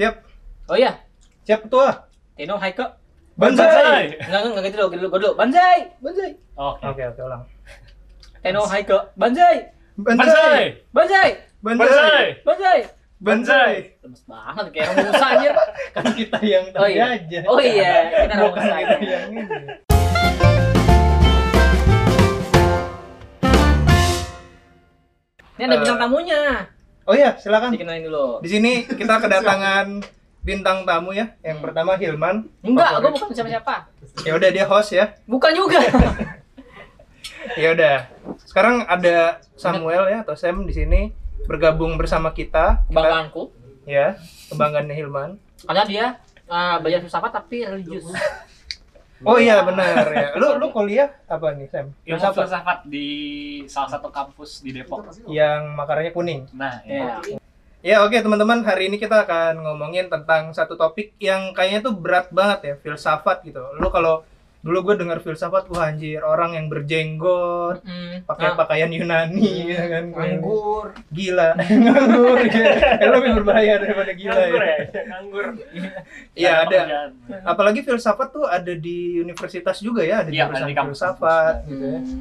Siap. Oh iya, Siap ketua. Tino Haike. Banzai. Enggak enggak gitu dulu, gitu dulu. Banzai, banzai. Oke. Oke, oke, ulang. Tino Haike. Banzai, Banzai. banzai, Banzai. banzai. Banzai. Lemes banget kayak orang Musa anjir. Kan kita yang Oh tadi iya. aja. Oh iya, kita orang Musa. kita yang ini. Ini ada bintang tamunya. Oh iya, silakan. Dikenalin dulu. Di sini kita kedatangan bintang tamu ya. Yang pertama Hilman. Enggak, gua bukan siapa-siapa. Ya udah dia host ya. Bukan juga. Ya udah. Sekarang ada Samuel ya atau Sam di sini bergabung bersama kita. Kebanggaanku. ya, kebanggaannya Hilman. Karena dia uh, belajar filsafat tapi religius. Oh iya benar ya. Lu lu kuliah apa nih Sam? Ilmu Filsafat filsafat di salah satu kampus di Depok. yang makaranya kuning. Nah, Iya. ya. Ya oke teman-teman hari ini kita akan ngomongin tentang satu topik yang kayaknya tuh berat banget ya filsafat gitu. Lu kalau dulu gue dengar filsafat wah anjir orang yang berjenggot Mm, pakai ah, pakaian Yunani ya kan anggur. gila nganggur ya. Eh, lebih berbahaya daripada gila Nganggur ya. ya, nganggur. Iya ada pekerjaan. apalagi filsafat tuh ada di universitas juga ya ada di Iya, ada jurusan di kampus. filsafat gitu ya. Hmm,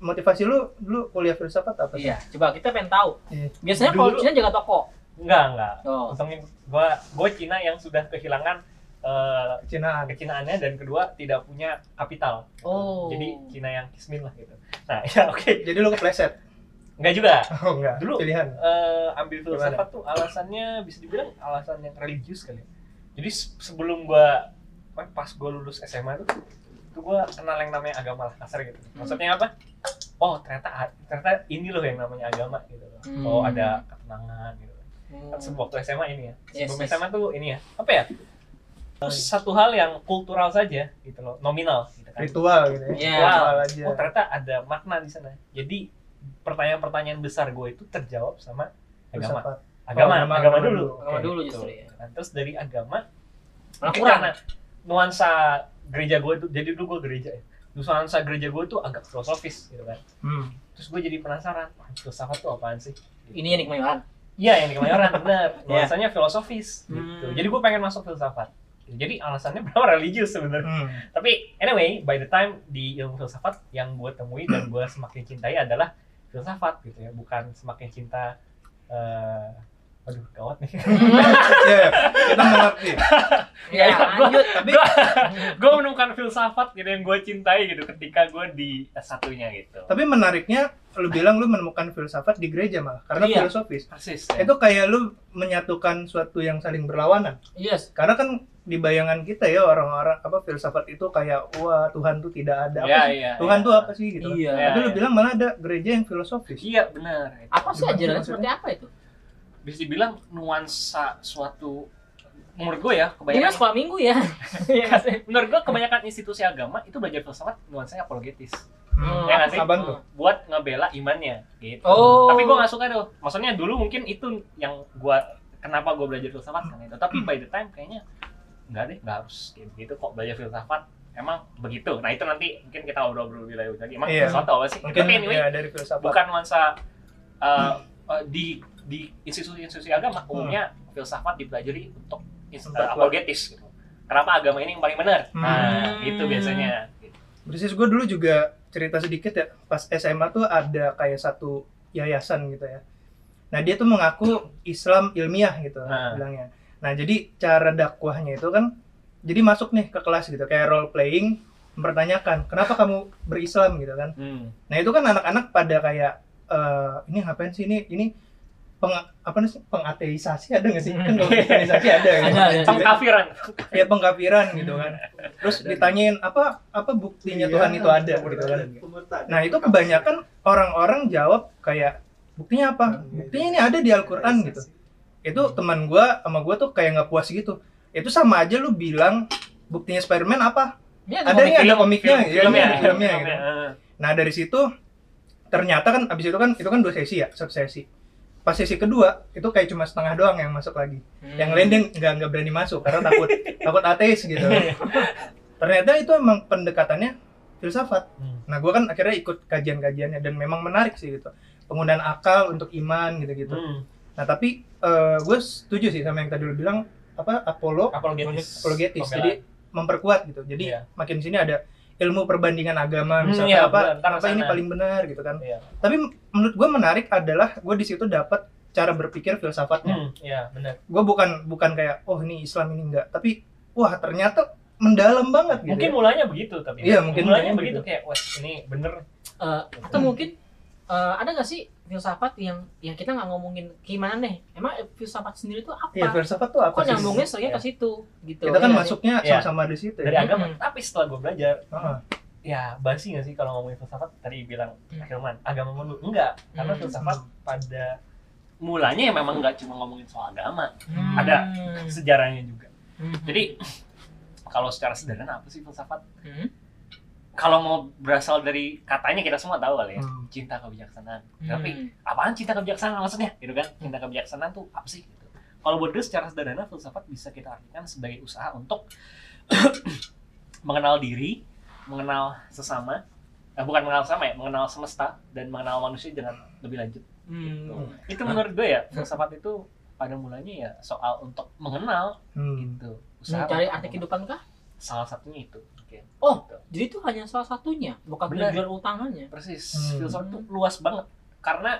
Motivasi lu dulu kuliah filsafat apa sih? Iya, coba kita pengen tahu. Iya. Biasanya kalau Cina jaga toko. Enggak, enggak. Oh. Untungnya gua gua Cina yang sudah kehilangan eh, Kecinaan. kecinaannya dan kedua tidak punya kapital. Oh. Jadi Cina yang kismin lah gitu. Nah, ya oke. Jadi lu kepleset. Enggak juga. Oh enggak. Dulu- pilihan. Eh, ambil Gimana? filsafat tuh alasannya bisa dibilang alasan yang religius kali. ya. Jadi se- sebelum gua pas gua lulus SMA tuh tuh gua kenal yang namanya agama lah kasar gitu. Maksudnya apa? Oh ternyata ternyata ini loh yang namanya agama gitu. loh. Hmm. Oh ada ketenangan gitu. Hmm. Kan sebelum waktu SMA ini ya. Yes, Sebelum yes. SMA tuh ini ya. Apa ya? Terus satu hal yang kultural saja gitu loh, nominal gitu kan. Ritual gitu ya. Iya. Ritual aja. Oh ternyata ada makna di sana. Jadi pertanyaan-pertanyaan besar gue itu terjawab sama agama. Agama, Oh, agama, agama, agama dulu. dulu. Agama dulu gitu. justru ya. Nah, terus dari agama, mungkin kurang. karena nuansa gereja gue tuh, jadi dulu gue gereja ya. Nuansa gereja gue tuh agak filosofis gitu kan. Hmm. Terus gue jadi penasaran, "Wah, filsafat tuh apaan sih? Ini yang di Kemayoran. Iya yang di Kemayoran bener. Iya. Nuansanya filosofis gitu. Hmm. Jadi gue pengen masuk filsafat. Jadi alasannya berapa religius sebenarnya. Hmm. Tapi anyway, by the time di ilmu filsafat yang gue temui dan gue semakin cintai adalah filsafat gitu ya, bukan semakin cinta eh aduh gawat nih. Ya, kita mengerti. Ya, Iya, gua- lanjut. Tapi gue menemukan filsafat gitu yang gue cintai gitu ketika gue di S1-nya gitu. tapi menariknya lu bilang lu menemukan filsafat di gereja malah karena Iya. filosofis. Persis. ya. Itu kayak lu menyatukan suatu yang saling berlawanan. Yes. Karena kan di bayangan kita ya orang-orang apa filsafat itu kayak wah Tuhan tuh tidak ada. Apa Iya, sih? iya, Tuhan iya. tuh apa sih gitu. Iya. Tapi lu bilang malah ada gereja yang filosofis. Iya benar. Apa sih maksudnya? seperti apa itu? Bisa dibilang nuansa suatu menurut gue ya Ini kan kebanyakan sekolah minggu ya. Iya menurut gue kebanyakan institusi agama itu belajar filsafat nuansanya apologetis Hmm. Ya sih? Tuh? buat ngebela imannya gitu. Oh. Tapi gue nggak suka tuh. Maksudnya dulu mungkin itu yang gue kenapa gue belajar filsafat kan itu. Tapi by the time kayaknya nggak deh, nggak harus kayak gitu kok belajar filsafat. Emang begitu. Nah itu nanti mungkin kita obrol-obrol lebih lanjut lagi. Emang Iya. filsafat apa sih? Mungkin Tapi anyway, ya dari filsafat. bukan nuansa uh, uh, di di institusi-institusi agama umumnya filsafat dipelajari untuk uh, apologetis gitu. Kenapa agama ini yang paling benar? Nah, Hmm. itu biasanya. Gitu. Persis gue dulu juga cerita sedikit ya pas SMA tuh ada kayak satu yayasan gitu ya. Nah dia tuh mengaku Islam ilmiah gitu Nah. bilangnya. Nah jadi cara dakwahnya itu kan jadi masuk nih ke kelas gitu kayak role playing mempertanyakan kenapa kamu berislam gitu kan. Hmm. Nah itu kan anak-anak pada kayak eh ini ngapain sih? Ini ini peng apa sih? Pengateisasi ada nggak sih? Kan kalau kristenisasi ada gitu. Ada, ada. Pengkafiran. ya pengkafiran gitu kan. Terus ditanyain apa apa buktinya Tuhan itu ada? gitu kan. Nah itu kebanyakan orang-orang jawab kayak buktinya apa? Buktinya ini ada di Al-Quran gitu. Itu teman gua sama gua tuh kayak nggak puas gitu. Itu sama aja lu bilang buktinya Spiderman apa? Ada nih, ada Film- komiknya, film- ya, filmnya, ada filmnya, filmnya, gitu. nah dari situ ternyata kan abis itu kan itu kan dua sesi ya satu sesi pas sesi kedua itu kayak cuma setengah doang yang masuk lagi Hmm. yang lain dia nggak nggak berani masuk karena takut takut ateis gitu ternyata itu emang pendekatannya filsafat Hmm. nah gue kan akhirnya ikut kajian-kajiannya dan memang menarik sih gitu penggunaan akal untuk iman gitu-gitu Hmm. nah tapi gue setuju sih sama yang tadi lu bilang apa Apollo apologetis apologetis. Jadi memperkuat gitu. Jadi Iya. makin sini ada ilmu perbandingan agama Hmm, misalnya iya, apa benar. Apa ini ke sana. paling benar gitu kan. Iya. Tapi menurut gue menarik adalah gue di situ dapat cara berpikir filsafatnya. Hmm, iya benar. Gue bukan bukan kayak oh ini Islam ini enggak, tapi wah ternyata mendalam banget gitu. Mungkin ya. mulanya begitu tapi. Iya, mungkin mulanya begitu gitu. kayak wah ini bener. Eh, atau mungkin eh, ada nggak sih filsafat yang yang kita nggak ngomongin gimana nih? Emang filsafat sendiri itu apa? Iya, filsafat tuh apa Kok sih? nyambungnya seringnya Iya. ke situ gitu. Kita kan Iya, masuknya Iya. sama-sama di situ dari ya. agama. Hmm. Tapi setelah gue belajar, Heeh. ya basi gak sih kalau ngomongin filsafat tadi bilang Hmm. Hilman agama mulu enggak karena Hmm. filsafat pada mulanya ya memang nggak cuma ngomongin soal agama Hmm. Ada. sejarahnya juga Hmm. jadi kalau secara sederhana apa sih filsafat Hmm. Kalau mau berasal dari katanya kita semua tahu kali ya Hmm. cinta kebijaksanaan Hmm. tapi apaan cinta kebijaksanaan maksudnya gitu kan cinta kebijaksanaan tuh apa sih gitu. kalau buat gue secara sederhana filsafat bisa kita artikan sebagai usaha untuk mengenal diri mengenal sesama eh, bukan mengenal sesama ya mengenal semesta dan mengenal manusia dengan lebih lanjut Hmm. itu menurut gue ya filsafat itu pada mulanya ya soal untuk mengenal Hmm. gitu usaha Mencari arti kehidupan kah? Salah satunya itu Oke. Oh. Gitu. Jadi itu hanya salah satunya, bukan Benar. tujuan utamanya. persis Hmm. filsafat itu luas banget karena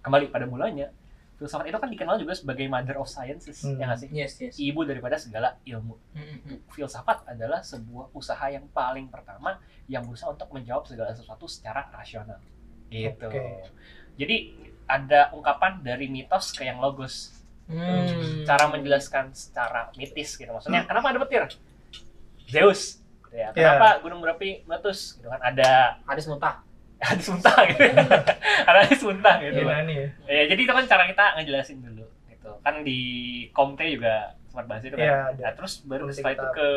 kembali pada mulanya filsafat itu kan dikenal juga sebagai mother of sciences Hmm. ya nggak sih Yes, yes. ibu daripada segala ilmu Hmm, hmm. filsafat adalah sebuah usaha yang paling pertama yang berusaha untuk menjawab segala sesuatu secara rasional gitu Oke. jadi ada ungkapan dari mitos ke yang logos Hmm. cara menjelaskan secara mitis gitu maksudnya kenapa ada petir Zeus gitu ya Ya. kenapa gunung berapi meletus gitu kan ada Hadis muntah. hadis muntah gitu ada hadis muntah gitu nih ya? ya jadi itu kan cara kita ngejelasin dulu gitu kan di komte juga sempat bahas itu kan Iya, ada. nah, terus baru setelah itu ke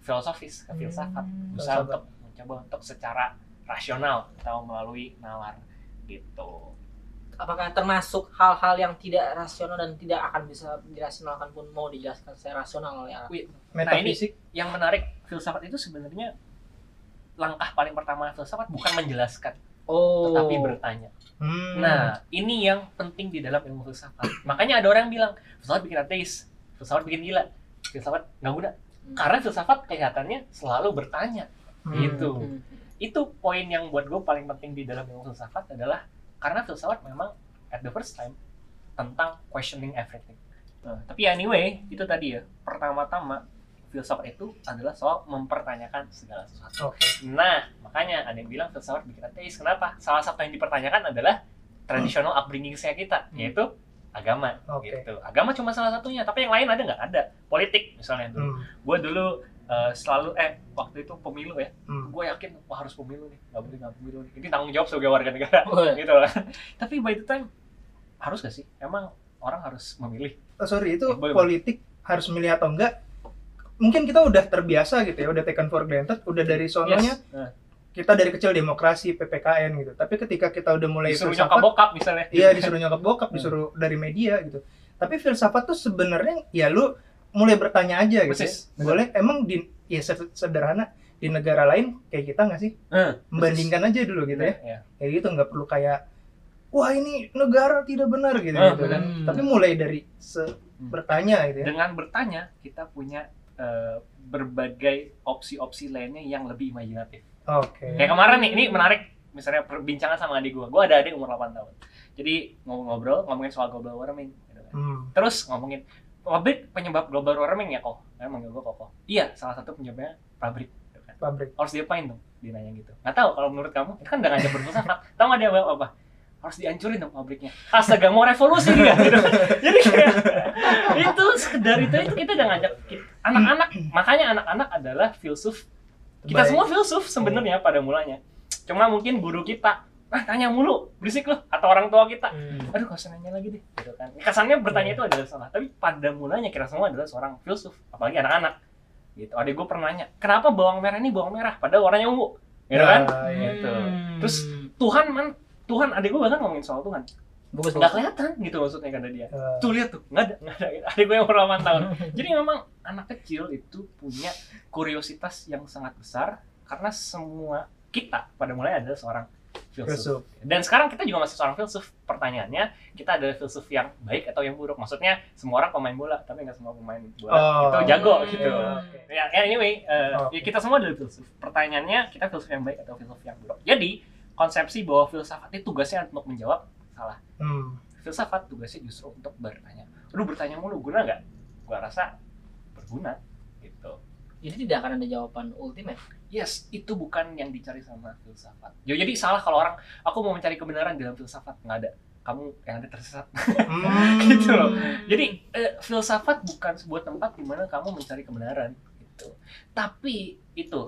filosofis ke filsafat Hmm. berusaha Filsafat. untuk mencoba untuk secara rasional atau melalui nalar gitu Apakah termasuk hal-hal yang tidak rasional dan tidak akan bisa dirasionalkan pun mau dijelaskan secara rasional oleh? Wih, Metafisik. yang menarik filsafat itu sebenarnya langkah paling pertama filsafat bukan menjelaskan Oh. tetapi bertanya Hmm. Nah, ini yang penting di dalam ilmu filsafat. Makanya ada orang yang bilang, filsafat bikin ateis, filsafat bikin gila, filsafat nggak guna. Hmm. Karena filsafat kelihatannya selalu bertanya. Hmm. gitu. Hmm. Itu poin yang buat gue paling penting di dalam ilmu filsafat adalah karena filsafat memang at the first time tentang questioning everything. Nah, tapi anyway, itu tadi ya, pertama-tama filsafat itu adalah soal mempertanyakan segala sesuatu. Oke. Nah, makanya ada yang bilang filsafat bikin ateis. Kenapa? Salah satu yang dipertanyakan adalah tradisional upbringing saya kita, Hmm. yaitu agama. Oke. Gitu. Agama cuma salah satunya, tapi yang lain ada nggak? Ada. Politik misalnya dulu. Hmm. Gue dulu eh, selalu eh waktu itu pemilu ya, Hmm. gue yakin wah harus pemilu nih, nggak boleh nggak pemilu nih. Ini tanggung jawab sebagai warga negara, gitu lah. tapi by the time harus gak sih? Emang orang harus memilih? Oh, sorry itu Eh, boleh, politik harus milih atau enggak mungkin kita udah terbiasa gitu ya udah taken for granted udah dari sononya Yes. Nah, kita dari kecil demokrasi ppkn gitu tapi ketika kita udah mulai disuruh filsafat nyokap bokap misalnya. iya disuruh nyokap bokap Hmm. disuruh dari media gitu tapi filsafat tuh sebenarnya ya lu mulai bertanya aja gitu Persis. ya. boleh emang di ya se- sederhana di negara lain kayak kita nggak sih Eh, membandingkan aja dulu gitu ya ya. kayak gitu nggak perlu kayak wah ini negara tidak benar gitu, Ah, gitu kan hmm. tapi mulai dari se- bertanya gitu ya dengan bertanya kita punya eh, berbagai opsi-opsi lainnya yang lebih imajinatif. oke Kayak kemarin nih, ini menarik misalnya perbincangan sama adik gue. Gue ada adik umur 8 tahun. Jadi ngobrol-ngobrol ngomongin soal global warming. gitu kan. Hmm. Terus ngomongin pabrik penyebab global warming ya kok. Emang manggil gue kok. Iya, salah satu penyebabnya pabrik. gitu kan. pabrik Harus diapain dong? Dia nanya gitu. Nggak tahu kalau menurut kamu itu kan udah ngajak berfilsafat. Tahu nggak dia jawab apa? Harus dihancurin dong pabriknya. Astaga mau revolusi dia. Gitu. Jadi kayak itu sekedar itu, itu kita udah ngajak anak-anak. Makanya anak-anak adalah filsuf kita Baik. semua filsuf sebenarnya pada mulanya cuma mungkin guru kita ah tanya mulu berisik loh atau orang tua kita. Hmm. aduh gak usah nanya lagi deh gitu kan. Kesannya bertanya itu adalah salah tapi pada mulanya kita semua adalah seorang filsuf apalagi anak-anak gitu. Adik gue pernah nanya kenapa bawang merah ini bawang merah padahal warnanya ungu? Gitu kan? Nah, iya. gitu. Hmm. Terus, Tuhan man Tuhan adik gue bahkan ngomongin soal Tuhan. Bagus nggak kelihatan gitu maksudnya kata dia. Eh, tuh lihat tuh nggak ada nggak ada adik gue yang umur 8 tahun. Jadi memang anak kecil itu punya kuriositas yang sangat besar karena semua kita pada mulai adalah seorang filsuf. Dan sekarang kita juga masih seorang filsuf. Pertanyaannya, kita adalah filsuf yang baik atau yang buruk? Maksudnya semua orang pemain bola, tapi nggak semua pemain bola Oh. itu jago Hmm. gitu. Ya, ya, anyway, uh, Oke. ya kita semua adalah filsuf. Pertanyaannya, kita filsuf yang baik atau filsuf yang buruk? Jadi, konsepsi bahwa filsafat itu tugasnya untuk menjawab salah. Hmm. Filsafat tugasnya justru untuk bertanya. Lu bertanya mulu guna nggak? Gua rasa berguna. Jadi tidak akan ada jawaban ultimate. Yes, itu bukan yang dicari sama filsafat. Ya, jadi salah kalau orang aku mau mencari kebenaran dalam filsafat nggak ada. Kamu yang ada tersesat. Hmm. Gitu loh. Jadi eh, filsafat bukan sebuah tempat di mana kamu mencari kebenaran gitu. Tapi itu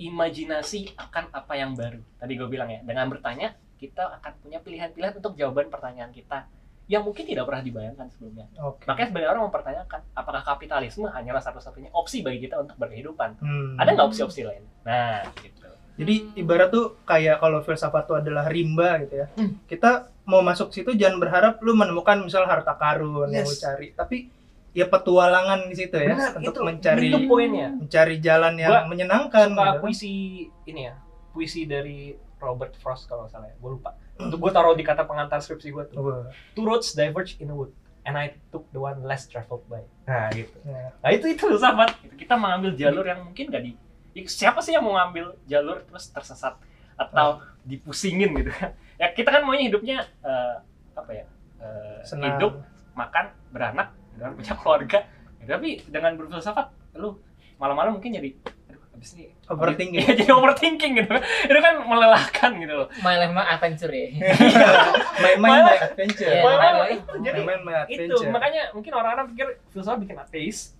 imajinasi akan apa yang baru. Tadi gue bilang ya, dengan bertanya kita akan punya pilihan-pilihan untuk jawaban pertanyaan kita yang mungkin tidak pernah dibayangkan sebelumnya. Oke. Makanya sebenarnya orang mempertanyakan apakah kapitalisme hanyalah satu-satunya opsi bagi kita untuk berkehidupan. Hmm. Ada nggak opsi-opsi lain? Nah, gitu. Jadi ibarat tuh kayak kalau filsafat itu adalah rimba gitu ya. Hmm. Kita mau masuk situ jangan berharap lu menemukan misal harta karun yang lu Yes. cari, tapi ya petualangan di situ ya Benar, untuk itu, mencari itu poinnya. mencari jalan yang Gua menyenangkan suka gitu. puisi ini ya puisi dari Robert Frost kalau nggak salah ya gue lupa untuk gue taruh di kata pengantar skripsi gue tuh. Two roads diverge in a wood and I took the one less traveled by. Nah gitu. Ya. nah itu itu sahabat Gitu. kita mengambil jalur yang mungkin gak di ya, siapa sih yang mau ngambil jalur terus tersesat atau dipusingin gitu? Kan ya kita kan maunya hidupnya eh, apa ya eh, Senang. hidup makan beranak dan punya keluarga. Ya, tapi dengan berfilsafat lu malam-malam mungkin jadi habis ini Overthinking. Iya, jadi overthinking gitu itu kan melelahkan gitu loh My life my adventure ya. Main-main my adventure. Iya, main-main. itu jadi Main-main my itu adventure. makanya mungkin orang-orang pikir filsafat bikin ateis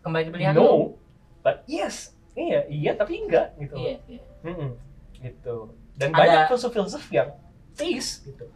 Kembali ke pilihan no but yes iya iya tapi enggak gitu Iya, iya. Mm-mm. gitu dan Ada- banyak filsuf-filsuf yang teis gitu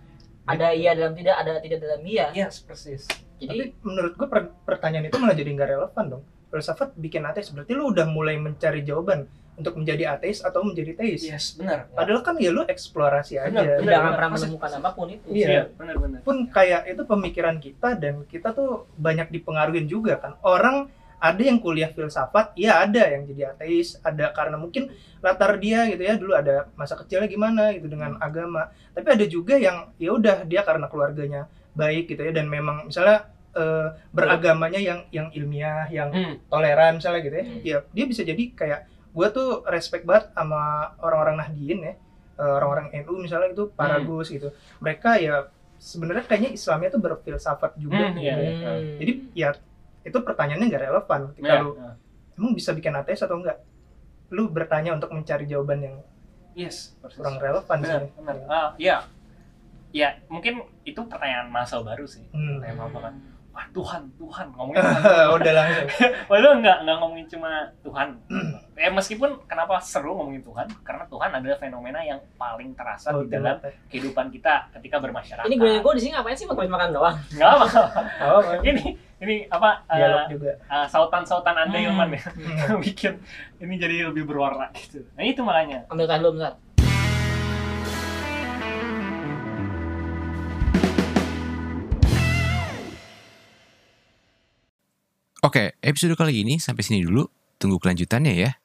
Ada iya dalam tidak, ada tidak dalam iya. yes persis Jadi Tapi menurut gue per- pertanyaan itu malah jadi nggak relevan dong. Filsafat bikin ateis berarti lu udah mulai mencari jawaban untuk menjadi ateis atau menjadi teis. yes benar Padahal kan ya lu eksplorasi aja. Benar, tidak benar. akan pernah menemukan apa pun itu. Iya. iya benar-benar pun kayak itu pemikiran kita dan kita tuh banyak dipengaruhi juga kan orang ada yang kuliah filsafat ya ada yang jadi ateis ada karena mungkin latar dia gitu ya dulu ada masa kecilnya gimana gitu dengan agama tapi ada juga yang ya udah dia karena keluarganya baik gitu ya dan memang misalnya eh, beragamanya yang yang ilmiah yang Hmm. toleran misalnya gitu ya Hmm. ya dia bisa jadi kayak gue tuh respect banget sama orang-orang Nahdien ya eh, orang-orang NU misalnya itu Paragus gitu mereka ya sebenarnya kayaknya Islamnya tuh berfilsafat juga Hmm, gitu iya. ya. Hmm. jadi ya itu pertanyaannya nggak relevan ketika Ya, lu ya. emang bisa bikin ateis atau enggak lu bertanya untuk mencari jawaban yang yes persis. kurang relevan benar sih benar ah iya ya mungkin itu pertanyaan masa baru sih Hmm. pertanyaan apa kan wah Tuhan Tuhan ngomongin Tuhan udah langsung Padahal nggak nggak ngomongin cuma Tuhan. ya meskipun kenapa seru ngomongin Tuhan? Karena Tuhan adalah fenomena yang paling terasa di dalam kehidupan kita ketika bermasyarakat. Ini gue gue di sini ngapain sih makan makan doang? nggak apa. oh, ini ini apa? eh, dialog juga eh, sautan-sautan anda Hmm. Ilman ya, Hmm. bikin ini jadi lebih berwarna gitu. Nah itu makanya. Ambil tas dulu bentar. Oke, episode kali ini sampai sini dulu. Tunggu kelanjutannya ya.